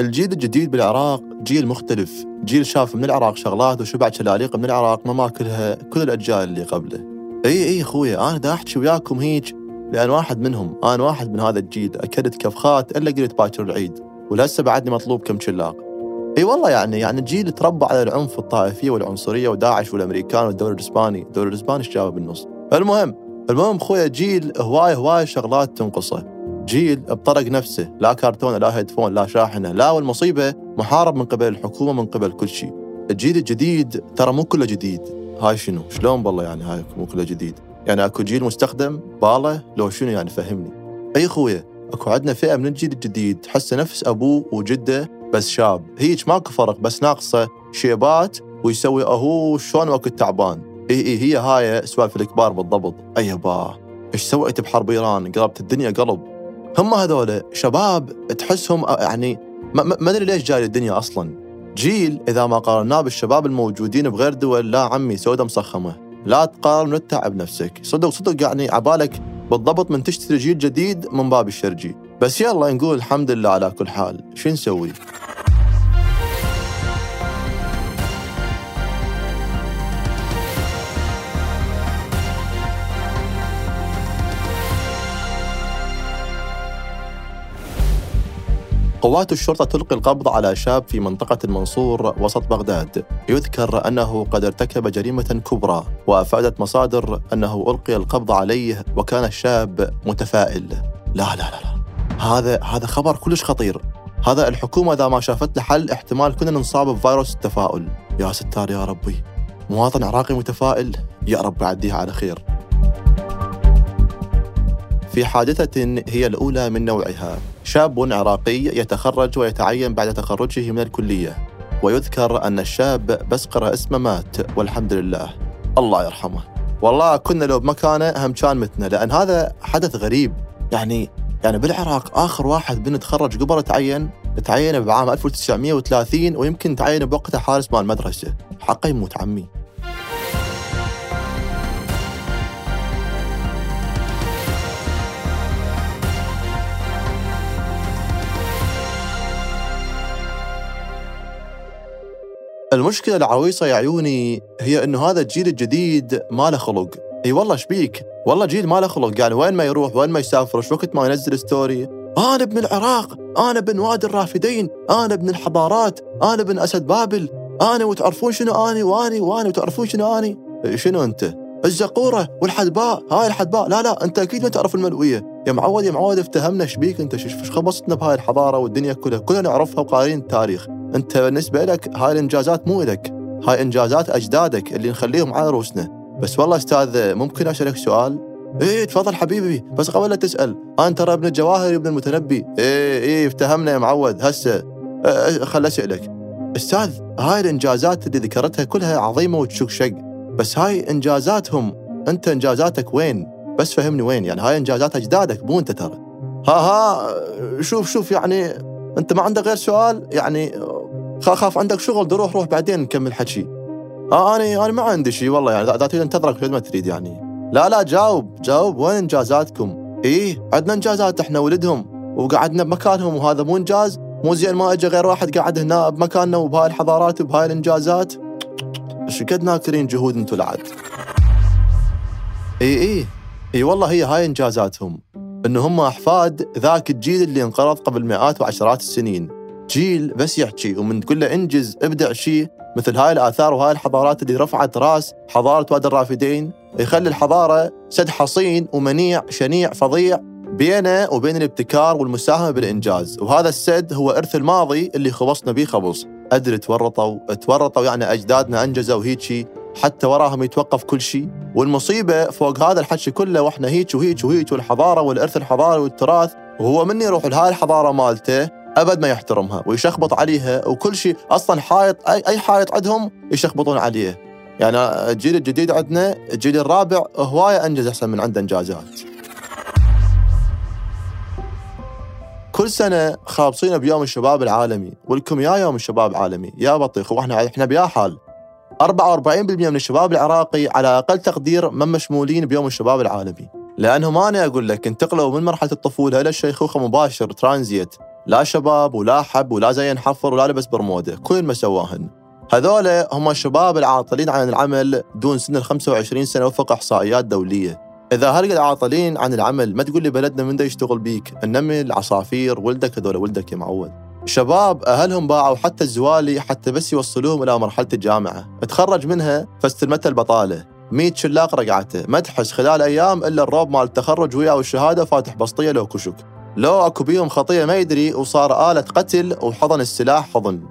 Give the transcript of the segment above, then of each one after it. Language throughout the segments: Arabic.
الجيل الجديد بالعراق جيل مختلف. جيل شاف من العراق شغلات وشبع جلاليق من العراق ما ماكلها كل الأجيال اللي قبله. إي إي اخويا أنا دا أحكي وياكم هيك لأن واحد منهم أنا واحد من هذا الجيل اكلت كفخات إلا قلت باكر العيد ولهسه بعدني مطلوب كم جلاق. إي والله يعني يعني الجيل تربى على العنف الطائفيه والعنصرية وداعش والأمريكان والدوري الإسباني، الدوري الإسباني إيش بالنص؟ المهم المهم خويا جيل هواي هواي شغلات تنقصه. جيل بطرق نفسه لا كرتون لا headphone لا شاحنة لا والمصيبة محارب من قبل الحكومة من قبل كل شيء. الجيل الجديد ترى مو كله جديد. هاي شنو؟ شلون والله يعني هاي مو كله جديد؟ يعني أكو جيل مستخدم باله لو شنو يعني فهمني. أي اخويا أكو عندنا فئة من الجيل الجديد تحسه نفس أبوه وجده بس شاب. هيج ماكو فرق بس ناقصه شيبات ويسوي أهو شلون وقت تعبان إي إي هي هاي سوالف الكبار بالضبط. اي با إيش سويت بحرب إيران؟ قلبت الدنيا قلب. هم هذول شباب تحسهم يعني ما ادري ليش جاي الدنيا أصلا. جيل إذا ما قارناه بالشباب الموجودين بغير دول لا عمي سوده مسخمة. لا تقارن وتتعب نفسك. صدق صدق يعني عبالك بالضبط من تشتري جيل جديد من باب الشرجي. بس يلا نقول الحمد لله على كل حال. شو نسوي؟ قوات الشرطة تلقي القبض على شاب في منطقة المنصور وسط بغداد. يذكر أنه قد ارتكب جريمة كبرى وأفادت مصادر أنه ألقي القبض عليه وكان الشاب متفائل. لا لا لا, لا. هذا هذا خبر كلش خطير. هذا الحكومة إذا ما شافت له حل احتمال كنا نصاب بفيروس التفاؤل. يا ستار يا ربي. مواطن عراقي متفائل؟ يا رب عديها على خير. في حادثة هي الأولى من نوعها. شاب عراقي يتخرج ويتعين بعد تخرجه من الكلية ويذكر أن الشاب بس قرأ اسمه مات والحمد لله. الله يرحمه. والله كنا لو بمكانه هم كان متنا لأن هذا حدث غريب. يعني يعني بالعراق آخر واحد بن تخرج قبل تعين تعين بعام 1930 ويمكن تعين بوقتها حارس مال المدرسة حقه يموت عمي. المشكلة العويصة يا عيوني هي إنه هذا الجيل الجديد ما له خلق. إي والله شبيك والله جيل ما له خلق. يعني وين ما يروح وين ما يسافر شو وقت ما ينزل story؟ أنا ابن العراق أنا ابن وادي الرافدين أنا ابن الحضارات أنا ابن أسد بابل. أنا وتعرفون شنو اني وأني؟ وأني وتعرفون شنو أني؟ شنو أنت؟ الزقورة والحدباء هاي الحدباء. لا لا أنت أكيد ما تعرف الملوية. يا معود يا معود افتهمنا شبيك أنت؟ شو خبصتنا بهاي الحضارة والدنيا كلها؟ كلنا نعرفها وقارين التاريخ. انت بالنسبة لك هاي الإنجازات مو لك هاي إنجازات أجدادك اللي نخليهم على رؤوسنا بس والله أستاذ ممكن أسألك سؤال؟ إيه تفضل حبيبي. بس قبل لا تسأل أنا ترى ابن الجواهري وابن المتنبي. إيه إيه افتهمنا يا معود. هسه أه, أه، خل أسألك. أستاذ هاي الإنجازات اللي ذكرتها كلها عظيمة وتشك شق بس هاي إنجازاتهم أنت إنجازاتك وين؟ بس فهمني وين يعني. هاي إنجازات أجدادك مو أنت ترى. ها ها شوف شوف يعني أنت ما عندك غير سؤال؟ يعني خاف عندك شغل روح روح بعدين نكمل حكي. آه أنا أنا ما عندي شيء والله يعني اذا تريد انتظرك ما تريد يعني. لا لا جاوب جاوب. وين إنجازاتكم؟ إيه عندنا إنجازات إحنا ولدهم وقعدنا بمكانهم وهذا مو إنجاز. مو زين ما اجى غير واحد قاعد هنا بمكاننا وبهاي الحضارات وبهاي الإنجازات. إيش قد ناكرين جهود أنتم العد اي اي اي والله هي هاي إنجازاتهم. ان هم أحفاد ذاك الجيل اللي انقرض قبل مئات وعشرات السنين. جيل بس يحكي ومن تقول له انجز ابدع شيء مثل هاي الآثار وهاي الحضارات اللي رفعت راس حضارة وادي الرافدين يخلي الحضارة سد حصين ومنيع شنيع فظيع بينه وبين الابتكار والمساهمة بالإنجاز، وهذا السد هو إرث الماضي اللي خبصنا به خبص، أدري تورطوا تورطوا يعني أجدادنا أنجزوا هيجي حتى وراهم يتوقف كل شيء، والمصيبة فوق هذا الحكي كله وإحنا هيك وهيك وهيك والحضارة والإرث الحضاري والتراث، وهو من يروح لهاي الحضارة مالته. أبد ما يحترمها ويشخبط عليها وكل شيء أصلا حائط أي أي حائط عندهم يشخبطون عليه. يعني الجيل الجديد عندنا الجيل الرابع هواية أنجز أحسن من عنده إنجازات. كل سنة خابصين بيوم الشباب العالمي ولكم يا يوم الشباب العالمي. يا بطيخ وإحنا إحنا بيا حال. 44% من الشباب العراقي على أقل تقدير من مشمولين بيوم الشباب العالمي. لأنهم أنا أقول لك انتقلوا من مرحلة الطفولة إلى الشيخوخة مباشر ترانزيت. لا شباب ولا حب ولا زين حفر ولا لبس برموده كل ما سواهن. هذولا هم الشباب العاطلين عن العمل دون سن ال 25 سنة وفق إحصائيات دولية. إذا هالقد عاطلين عن العمل ما تقول لي بلدنا من دا يشتغل بيك؟ النمل العصافير ولدك هذول ولدك يا معود. شباب أهلهم باعوا حتى الزوالي حتى بس يوصلوهم إلى مرحلة الجامعة. تخرج منها فاستلمته البطالة. 100 شلاق رقعته. ما تحس خلال أيام إلا الروب مال التخرج وياه والشهادة فاتح بسطية لو كشك. لو اكو بيهم خطيه ما يدري وصار آلة قتل وحضن السلاح حضن.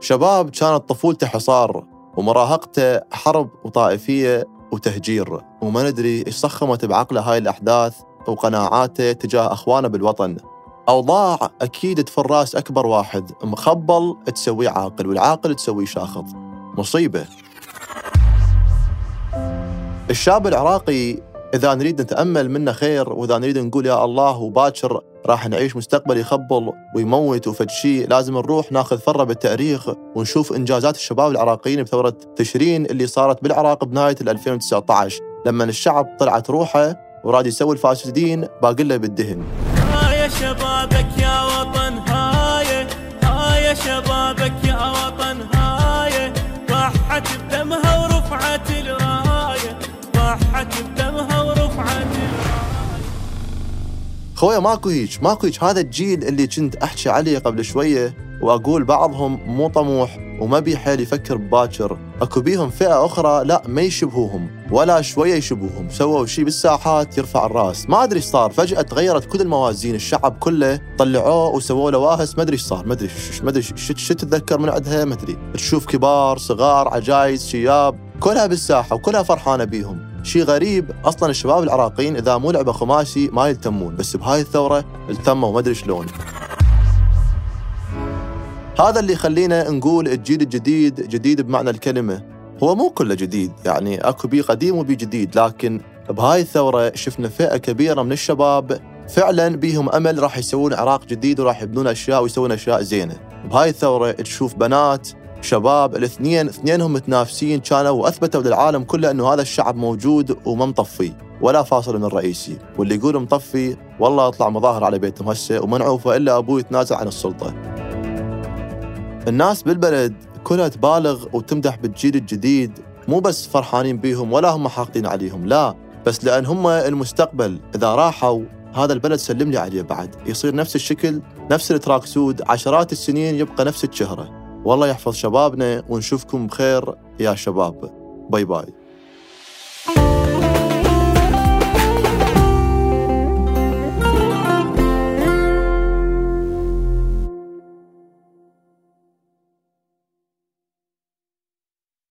شباب كانت طفولته حصار ومراهقته حرب وطائفية وتهجير. وما ندري إيش صخمت بعقله هاي الأحداث وقناعاته تجاه أخوانه بالوطن. أوضاع أكيد تفراس أكبر واحد. مخبل تسويه عاقل والعاقل تسويه شاخص. مصيبة. الشاب العراقي إذا نريد نتأمل منه خير وإذا نريد نقول يا الله وباكر راح نعيش مستقبل يخبل ويموت وفد شيء لازم نروح ناخذ فرة بالتاريخ ونشوف إنجازات الشباب العراقيين بثورة تشرين اللي صارت بالعراق بنهاية 2019 لما الشعب طلعت روحه وراد يسوي الفاسدين باقي له بالدهن. هاي شبابك يا وطن هاي هاي شبابك يا وطن هاي ضحت بدمها ورفعت الراية ضحت خويا ماكو هيك ماكو هيك هذا الجيل اللي كنت أحكي عليه قبل شوية وأقول بعضهم مو طموح وما بي حيل يفكر بباكر أكو بيهم فئة أخرى لا ما يشبهوهم ولا شوية يشبهوهم. سووا شيء بالساحات يرفع الرأس. ما أدري إيش صار فجأة تغيرت كل الموازين الشعب كله طلعوه وسووا له واهس. ما أدري إيش صار ما أدري ما أدري شو تتذكر من عندها؟ ما أدري. تشوف كبار صغار عجايز شياب كلها بالساحة وكلها فرحانة بيهم. شيء غريب أصلا الشباب العراقيين إذا مو لعبة خماسي ما يلتمون بس بهاي الثورة التموا ما أدري شلون. هذا اللي يخلينا نقول الجيل الجديد جديد بمعنى الكلمة. هو مو كله جديد يعني أكو بي قديم وبي جديد لكن بهاي الثورة شفنا فئة كبيرة من الشباب فعلا بيهم أمل راح يسوون عراق جديد وراح يبنون أشياء ويسوون أشياء زينة. بهاي الثورة تشوف بنات شباب الاثنين اثنينهم متنافسين كانوا وأثبتوا للعالم كله إنه هذا الشعب موجود وما مطفي ولا فاصل من الرئيسي. واللي يقول مطفي والله اطلع مظاهر على بيتهم هسه وما نعوفه إلا أبوه يتنازل عن السلطة. الناس بالبلد كلها تبالغ وتمدح بالجيل الجديد مو بس فرحانين بيهم ولا هم حاقدين عليهم لا بس لأن هم المستقبل. إذا راحوا هذا البلد سلم لي عليه بعد. يصير نفس الشكل نفس ال tracksuit عشرات السنين يبقى نفس الشهرة. والله يحفظ شبابنا ونشوفكم بخير يا شباب. bye bye.